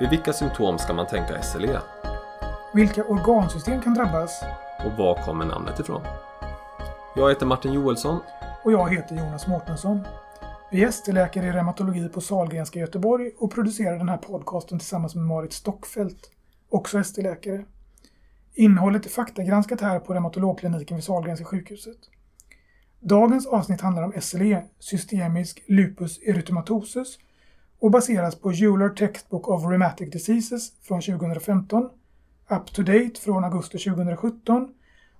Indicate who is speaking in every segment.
Speaker 1: Vid vilka symptom ska man tänka SLE?
Speaker 2: Vilka organsystem kan drabbas?
Speaker 1: Och var kommer namnet ifrån? Jag heter Martin Joelsson.
Speaker 2: Och jag heter Jonas Mårtensson. Vi är ST-läkare i reumatologi på Sahlgrenska i Göteborg och producerar den här podcasten tillsammans med Marit Stockfeldt, också ST-läkare. Innehållet är faktagranskat här på reumatologkliniken vid Sahlgrenska sjukhuset. Dagens avsnitt handlar om SLE, systemisk lupus erythematosus, och baseras på Euler Textbook of Rheumatic Diseases från 2015, Up to Date från augusti 2017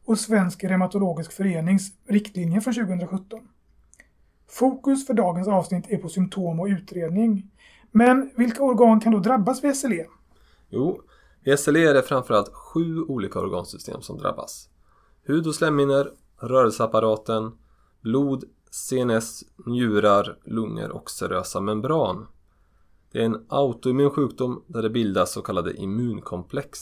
Speaker 2: och Svensk Reumatologisk Förenings riktlinjer från 2017. Fokus för dagens avsnitt är på symptom och utredning. Men vilka organ kan då drabbas vid SLE?
Speaker 1: Jo, vid SLE är det framförallt sju olika organsystem som drabbas. Hud och slemhinnor, rörelseapparaten, blod, CNS, njurar, lungor och serösa membran. Det är en autoimmun sjukdom där det bildas så kallade immunkomplex.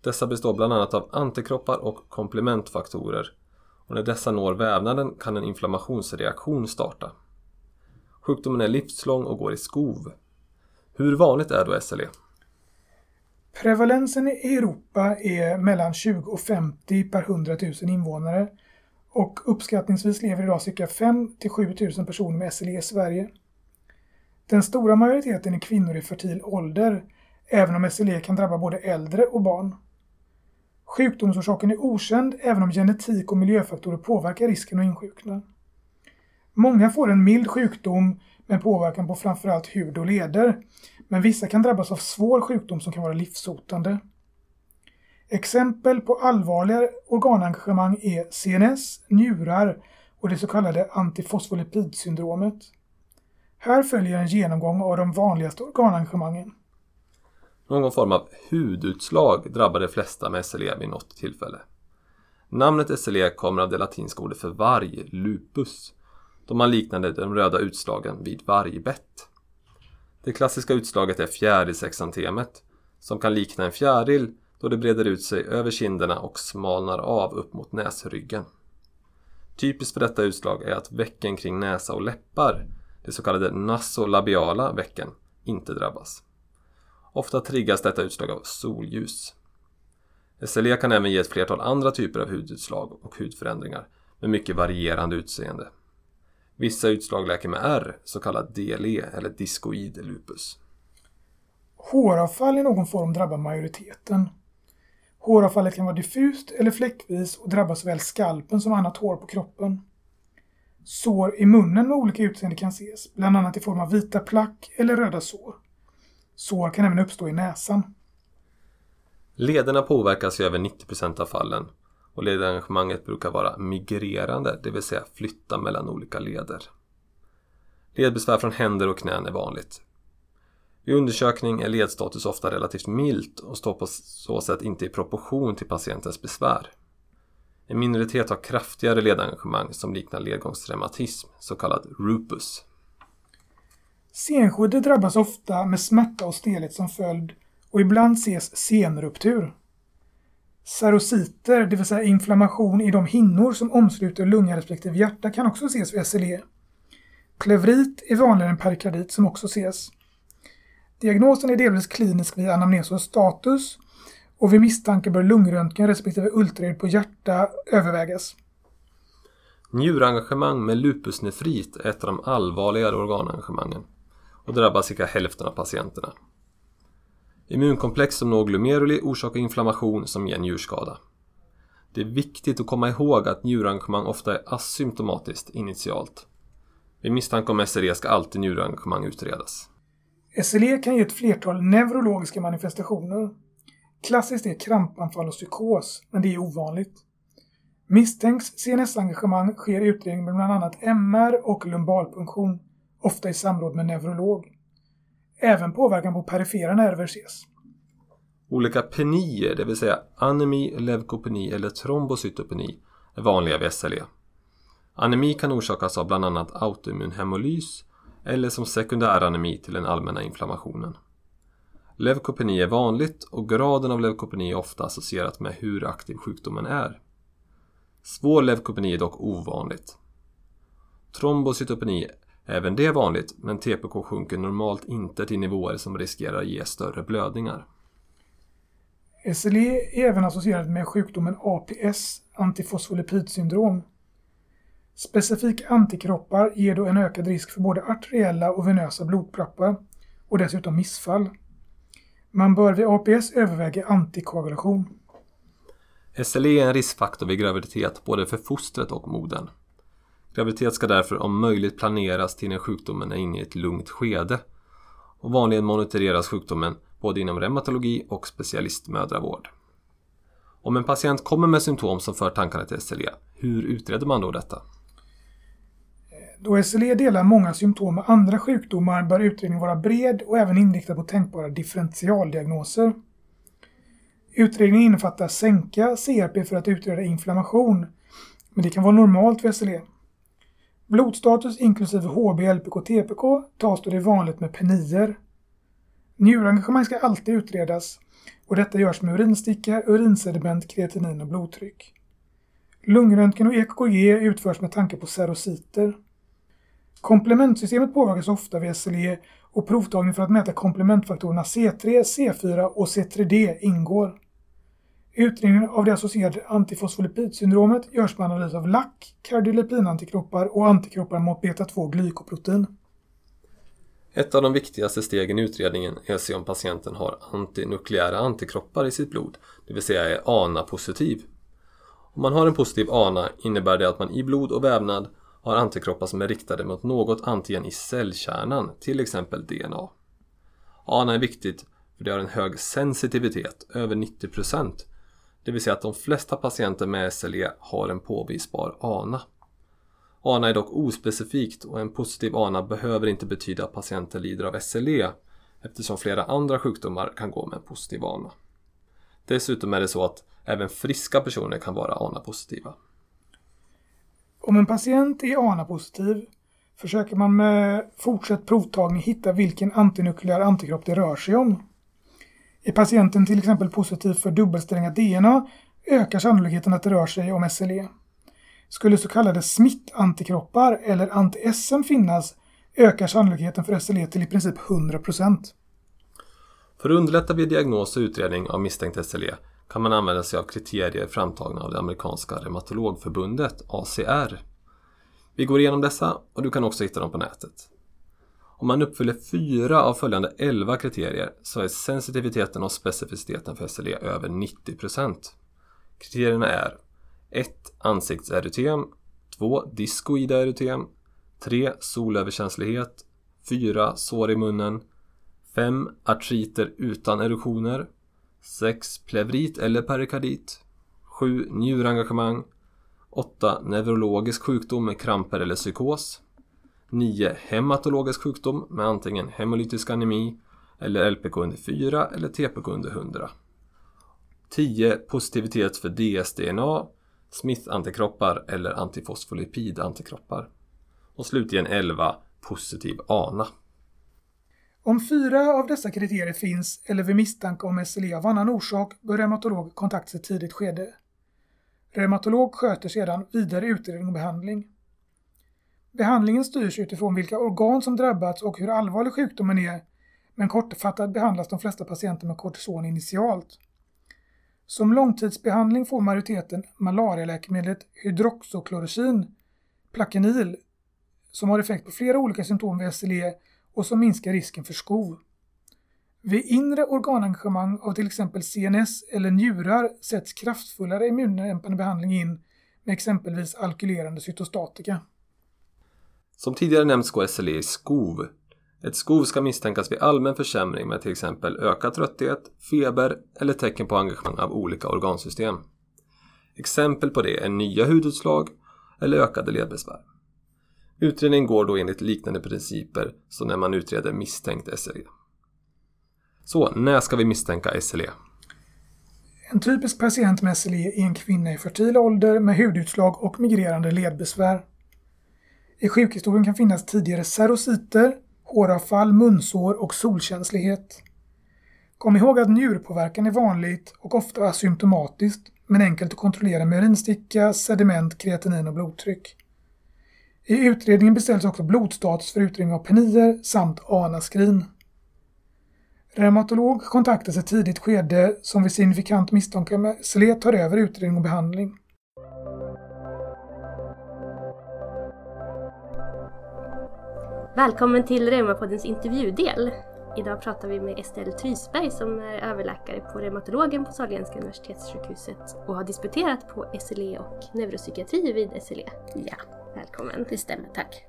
Speaker 1: Dessa består bland annat av antikroppar och komplementfaktorer och när dessa når vävnaden kan en inflammationsreaktion starta. Sjukdomen är livslång och går i skov. Hur vanligt är då SLE?
Speaker 2: Prevalensen i Europa är mellan 20 och 50 per 100 000 invånare och uppskattningsvis lever idag cirka 5 till 7 000 personer med SLE i Sverige. Den stora majoriteten är kvinnor i fertil ålder, även om SLE kan drabba både äldre och barn. Sjukdomsorsaken är okänd även om genetik och miljöfaktorer påverkar risken att insjukna. Många får en mild sjukdom med påverkan på framförallt hud och leder, men vissa kan drabbas av svår sjukdom som kan vara livshotande. Exempel på allvarliga organengagemang är CNS, njurar och det så kallade antifosfolipidsyndromet. Här följer en genomgång av de vanligaste organengagemangen.
Speaker 1: Någon form av hudutslag drabbar de flesta med SLE vid något tillfälle. Namnet SLE kommer av det latinska ordet för varg, lupus, då man liknade de röda utslagen vid vargbett. Det klassiska utslaget är fjärilsexantemet, som kan likna en fjäril då det breder ut sig över kinderna och smalnar av upp mot näsryggen. Typiskt för detta utslag är att vecken kring näsa och läppar, de så kallade nasolabiala vecken, inte drabbas. Ofta triggas detta utslag av solljus. SLE kan även ge ett flertal andra typer av hudutslag och hudförändringar med mycket varierande utseende. Vissa utslag läker med R, så kallad DLE eller diskoid lupus.
Speaker 2: Håravfall i någon form drabbar majoriteten. Håravfallet kan vara diffust eller fläckvis och drabba såväl skalpen som annat hår på kroppen. Sår i munnen med olika utseende kan ses, bland annat i form av vita plack eller röda sår. Sår kan även uppstå i näsan.
Speaker 1: Lederna påverkas i över 90% av fallen och ledengagemanget brukar vara migrerande, det vill säga flytta mellan olika leder. Ledbesvär från händer och knän är vanligt. Vid undersökning är ledstatus ofta relativt milt och står på så sätt inte i proportion till patientens besvär. En minoritet har kraftigare ledengagemang som liknar ledgångsreumatism, så kallad rupus.
Speaker 2: Senskyddet drabbas ofta med smärta och stelhet som följd och ibland ses senruptur. Serositer, det vill säga inflammation i de hinnor som omsluter lunga respektive hjärta kan också ses vid SLE. Pleurit är vanligare än perikardit som också ses. Diagnosen är delvis klinisk vid anamnes och status och vid misstanke bör lungröntgen respektive ultraljud på hjärta övervägas.
Speaker 1: Njurengagemang med lupusnefrit är ett av de allvarligare organengagemangen och drabbar cirka hälften av patienterna. Immunkomplex som når glomeruli orsakar inflammation som ger njurskada. Det är viktigt att komma ihåg att njurengagemang ofta är asymptomatiskt initialt. Vid misstanke om SLE ska alltid njurengagemang utredas.
Speaker 2: SLE kan ge ett flertal neurologiska manifestationer. Klassiskt är krampanfall och psykos, men det är ovanligt. Misstänks CNS-engagemang sker utredning med bland annat MR och lumbalpunktion ofta i samråd med neurolog. Även påverkan på perifera nerver ses.
Speaker 1: Olika penier, det vill säga anemi, leukopeni eller trombocytopeni, är vanliga vid SLE. Anemi kan orsakas av bland annat autoimmun hemolys eller som sekundär anemi till den allmänna inflammationen. Leukopeni är vanligt och graden av leukopeni är ofta associerat med hur aktiv sjukdomen är. Svår leukopeni är dock ovanligt. Trombocytopeni Även det vanligt, men TPK sjunker normalt inte till nivåer som riskerar ge större blödningar.
Speaker 2: SLE är även associerat med sjukdomen APS, antifosfolipidsyndrom. Specifika antikroppar ger då en ökad risk för både arteriella och venösa blodproppar och dessutom missfall. Man bör vid APS överväga antikoagulation.
Speaker 1: SLE är en riskfaktor vid graviditet både för fostret och modern. Graviditet ska därför om möjligt planeras till när sjukdomen är inne i ett lugnt skede. Och vanligen monitoreras sjukdomen både inom reumatologi och specialistmödravård. Om en patient kommer med symptom som för tankarna till SLE, hur utreder man då detta?
Speaker 2: Då SLE delar många symptom med andra sjukdomar bör utredningen vara bred och även inriktad på tänkbara differentialdiagnoser. Utredningen innefattar sänka CRP för att utreda inflammation, men det kan vara normalt vid SLE. Blodstatus inklusive HB, LPK, TPK tas då det är vanligt med penier. Njurengagemang ska alltid utredas och detta görs med urinsticka, urinsediment, kreatinin och blodtryck. Lungröntgen och EKG utförs med tanke på serociter. Komplementsystemet påverkas ofta vid SLE och provtagning för att mäta komplementfaktorerna C3, C4 och C3D ingår. Utredningen av det associerade antifosfolipidsyndromet görs med analys av LAC, kardiolipinantikroppar och antikroppar mot beta-2-glykoprotein.
Speaker 1: Ett av de viktigaste stegen i utredningen är att se om patienten har antinukleära antikroppar i sitt blod, det vill säga är ANA-positiv. Om man har en positiv ANA innebär det att man i blod och vävnad har antikroppar som är riktade mot något antigen i cellkärnan, till exempel DNA. ANA är viktigt för det har en hög sensitivitet, över 90%, det vill säga att de flesta patienter med SLE har en påvisbar ANA. ANA är dock ospecifikt och en positiv ANA behöver inte betyda att patienten lider av SLE eftersom flera andra sjukdomar kan gå med en positiv ANA. Dessutom är det så att även friska personer kan vara ANA-positiva.
Speaker 2: Om en patient är ANA-positiv försöker man med fortsatt provtagning hitta vilken antinukleär antikropp det rör sig om. Är patienten till exempel positiv för dubbelsträngat DNA ökar sannolikheten att det rör sig om SLE. Skulle så kallade smittantikroppar eller anti-SM finnas ökar sannolikheten för SLE till i princip 100%.
Speaker 1: För att underlätta vid diagnos och utredning av misstänkt SLE kan man använda sig av kriterier framtagna av det amerikanska reumatologförbundet, ACR. Vi går igenom dessa och du kan också hitta dem på nätet. Om man uppfyller fyra av följande 11 kriterier så är sensitiviteten och specificiteten för SLE över 90%. Kriterierna är 1. Ansiktserytem 2. Diskoida erytem 3. Solöverkänslighet 4. Sår i munnen 5. Artriter utan erosioner 6. Plevrit eller perikardit 7. Njurengagemang 8. Neurologisk sjukdom med kramper eller psykos 9. Hematologisk sjukdom med antingen hemolytisk anemi eller LPK under 4 eller TPK under 100. 10. Positivitet för dsDNA, Smith-antikroppar eller antifosfolipid-antikroppar. Och slutligen 11. Positiv ANA.
Speaker 2: Om fyra av dessa kriterier finns eller vid misstanke om SLE av annan orsak bör reumatolog kontaktas i tidigt skede. Reumatolog sköter sedan vidare utredning och behandling. Behandlingen styrs utifrån vilka organ som drabbats och hur allvarlig sjukdomen är, men kortfattat behandlas de flesta patienter med kortison initialt. Som långtidsbehandling får majoriteten malarialäkemedlet hydroxoklorokin, Plaquenil, som har effekt på flera olika symptom vid SLE och som minskar risken för skov. Vid inre organengagemang av till exempel CNS eller njurar sätts kraftfullare immundämpande behandling in med exempelvis alkylerande cytostatika.
Speaker 1: Som tidigare nämnts går SLE i skov. Ett skov ska misstänkas vid allmän försämring med till exempel ökad trötthet, feber eller tecken på engagemang av olika organsystem. Exempel på det är nya hudutslag eller ökade ledbesvär. Utredningen går då enligt liknande principer som när man utreder misstänkt SLE. Så, när ska vi misstänka SLE?
Speaker 2: En typisk patient med SLE är en kvinna i fertil ålder med hudutslag och migrerande ledbesvär. I sjukhistorien kan finnas tidigare serositer, håravfall, munsår och solkänslighet. Kom ihåg att njurpåverkan är vanligt och ofta asymptomatiskt men enkelt att kontrollera med urinsticka, sediment, kreatinin och blodtryck. I utredningen beställs också blodstatus för utredning av penier samt anaskrin. Reumatolog kontaktas i tidigt skede som vid signifikant misstanke med SLE tar över utredning och behandling.
Speaker 3: Välkommen till Reumapoddens intervjudel. Idag pratar vi med Estelle Trysberg som är överläkare på reumatologen på Sahlgrenska universitetssjukhuset och har disputerat på SLE och neuropsykiatri vid SLE.
Speaker 4: Ja,
Speaker 3: Välkommen!
Speaker 4: det stämmer, tack.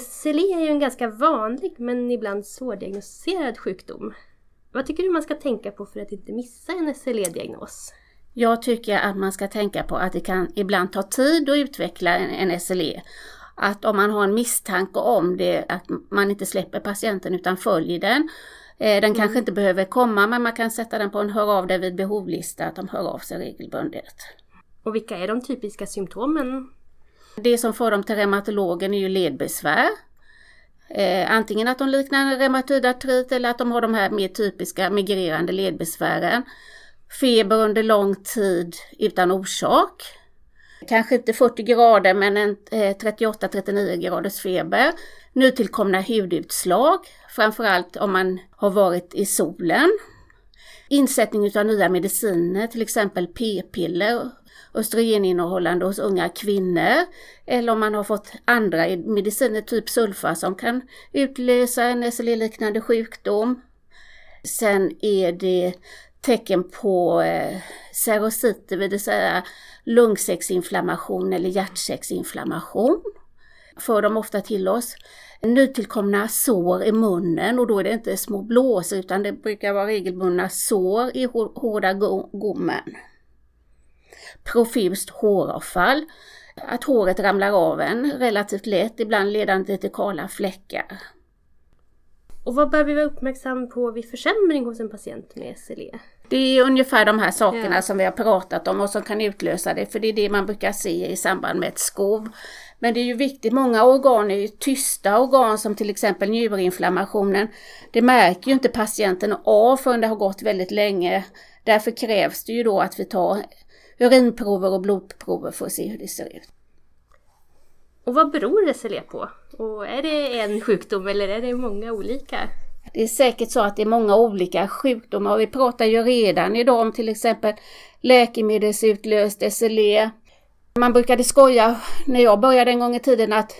Speaker 3: SLE är ju en ganska vanlig men ibland svårdiagnostiserad sjukdom. Vad tycker du man ska tänka på för att inte missa en SLE-diagnos?
Speaker 4: Jag tycker att man ska tänka på att det kan ibland ta tid att utveckla en, en SLE. Att om man har en misstanke om det, att man inte släpper patienten utan följer den. Eh, Den kanske inte behöver komma men man kan sätta den på en hör av dig vid behovlista, att de hör av sig regelbundet.
Speaker 3: Och vilka är de typiska symptomen?
Speaker 4: Det som får dem till reumatologen är ju ledbesvär. Eh, antingen att de liknar reumatoid artrit eller att de har de här mer typiska migrerande ledbesvären. Feber under lång tid utan orsak. Kanske inte 40 grader men en eh, 38-39 graders feber. Nytillkomna hudutslag, framförallt om man har varit i solen. Insättning av nya mediciner, till exempel p-piller, östrogeninnehållande hos unga kvinnor. Eller om man har fått andra mediciner, typ sulfa, som kan utlösa en SLE-liknande sjukdom. Sen är det tecken på eh, serositer, det vill säga lungsäcksinflammation eller hjärtsäcksinflammation. För de ofta till oss. Nytillkomna sår i munnen och då är det inte små blåsor utan det brukar vara regelbundna sår i hårda go- gommen. Profust håravfall. Att håret ramlar av en relativt lätt, ibland ledande till kala fläckar.
Speaker 3: Och vad bör vi vara uppmärksam på vid försämring hos en patient med SLE?
Speaker 4: Det är ungefär de här sakerna
Speaker 3: Ja.
Speaker 4: som vi har pratat om och som kan utlösa det, för det är det man brukar se i samband med ett skov. Men det är ju viktigt, många organ är ju tysta organ som till exempel njurinflammationen. Det märker ju inte patienten av förrän det har gått väldigt länge. Därför krävs det ju då att vi tar urinprover och blodprover för att se hur det ser ut.
Speaker 3: Och vad beror SLE på? Och är det en sjukdom eller är det många olika?
Speaker 4: Det är säkert så att det är många olika sjukdomar och vi pratar ju redan idag om till exempel läkemedelsutlöst SLE. Man brukade skoja när jag började en gång i tiden att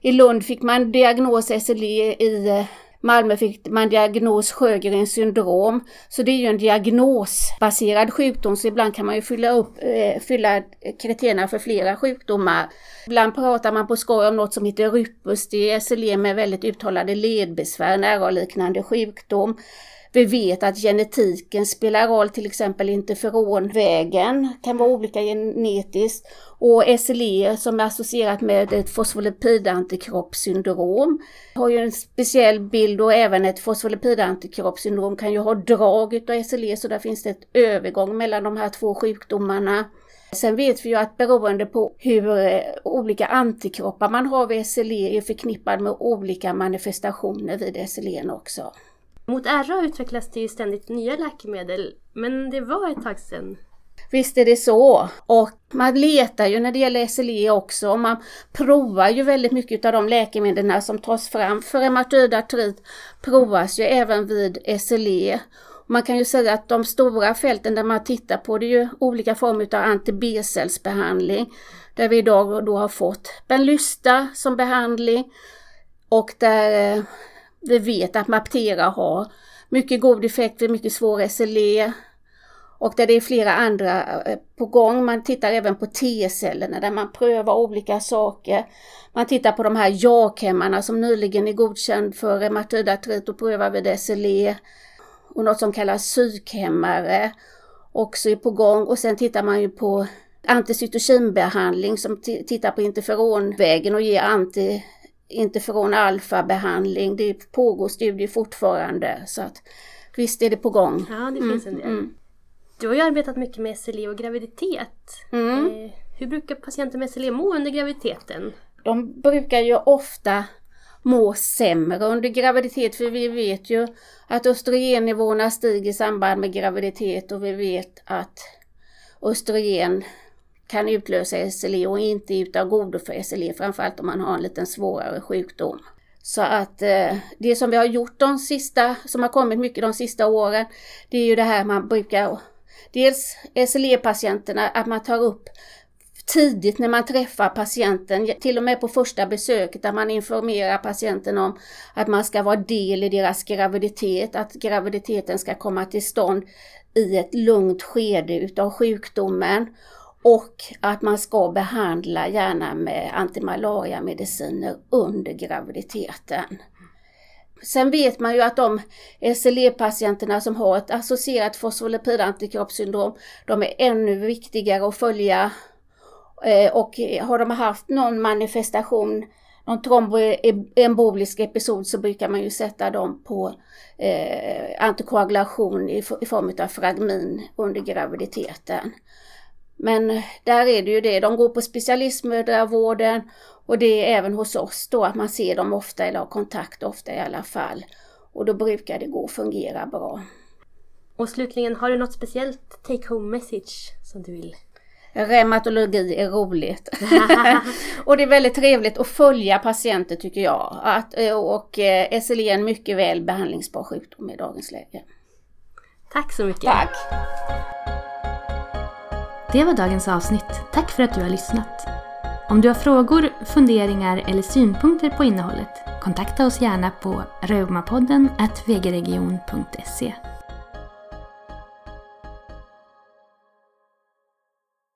Speaker 4: i Lund fick man diagnos SLE, i eh, Malmö fick man diagnos Sjögrens syndrom. Så det är ju en diagnosbaserad sjukdom så ibland kan man ju fylla, upp, eh, fylla kriterierna för flera sjukdomar. Ibland pratar man på skoj om något som heter Rupus, det är SLE med väldigt uttalade ledbesvär, nära-liknande sjukdom. Vi vet att genetiken spelar roll, till exempel interferonvägen kan vara olika genetiskt. Och SLE som är associerat med ett fosfolipidantikroppssyndrom har ju en speciell bild och även ett fosfolipidantikroppssyndrom kan ju ha drag utav SLE så där finns det ett övergång mellan de här två sjukdomarna. Sen vet vi ju att beroende på hur eh, olika antikroppar man har vid SLE är förknippad med olika manifestationer vid SLE också.
Speaker 3: Mot RA utvecklas det ju ständigt nya läkemedel, men det var ett tag sedan.
Speaker 4: Visst är det så. Och man letar ju när det gäller SLE också. Och man provar ju väldigt mycket av de läkemedel som tas fram för reumatoid artrit provas ju även vid SLE. Man kan ju säga att de stora fälten där man tittar på det är ju olika former av anti-B-cellsbehandling. Där vi idag då har fått Benlysta som behandling och där eh, vi vet att Maptera har mycket god effekt vid mycket svår SLE. Och där det är flera andra eh, på gång. Man tittar även på T-cellerna där man prövar olika saker. Man tittar på de här JAK-hämmarna som nyligen är godkänd för reumatoid artrit och prövar vid SLE. Och något som kallas psykhämmare också är på gång. Och sen tittar man ju på anticytokinbehandling som tittar på interferonvägen och ger anti interferon alfa-behandling. Det pågår studier fortfarande så att visst är det på gång.
Speaker 3: Ja, det finns en del.
Speaker 4: mm.
Speaker 3: Du har ju arbetat mycket med SLE och graviditet.
Speaker 4: Mm.
Speaker 3: Eh, hur brukar patienter med SLE må under graviditeten?
Speaker 4: De brukar ju ofta må sämre under graviditet för vi vet ju att östrogennivåerna stiger i samband med graviditet och vi vet att östrogen kan utlösa SLE och inte utav godo för SLE, framförallt om man har en liten svårare sjukdom. Så att eh, det som vi har gjort de sista, som har kommit mycket de sista åren, det är ju det här man brukar, dels SLE-patienterna, att man tar upp tidigt när man träffar patienten, till och med på första besöket där man informerar patienten om att man ska vara del i deras graviditet, att graviditeten ska komma till stånd i ett lugnt skede utav sjukdomen och att man ska behandla gärna med antimalariamediciner under graviditeten. Sen vet man ju att de SLE-patienterna som har ett associerat fosfolipidantikroppssyndrom, de är ännu viktigare att följa eh, och har de haft någon manifestation, någon tromboembolisk episod så brukar man ju sätta dem på eh, antikoagulation i form av fragmin under graviditeten. Men där är det ju det, de går på specialistmödravården och det är även hos oss då att man ser dem ofta eller har kontakt ofta i alla fall. Och då brukar det gå att fungera bra.
Speaker 3: Och slutligen, har du något speciellt take home message som du vill
Speaker 4: Reumatologi är roligt. och det är väldigt trevligt att följa patienter tycker jag. Att, eh, och eh, SLE är en mycket väl behandlingsbar sjukdom i dagens läge.
Speaker 3: Tack så mycket.
Speaker 4: Tack.
Speaker 5: Det var dagens avsnitt. Tack för att du har lyssnat. Om du har frågor, funderingar eller synpunkter på innehållet kontakta oss gärna på reumapodden vgregion.se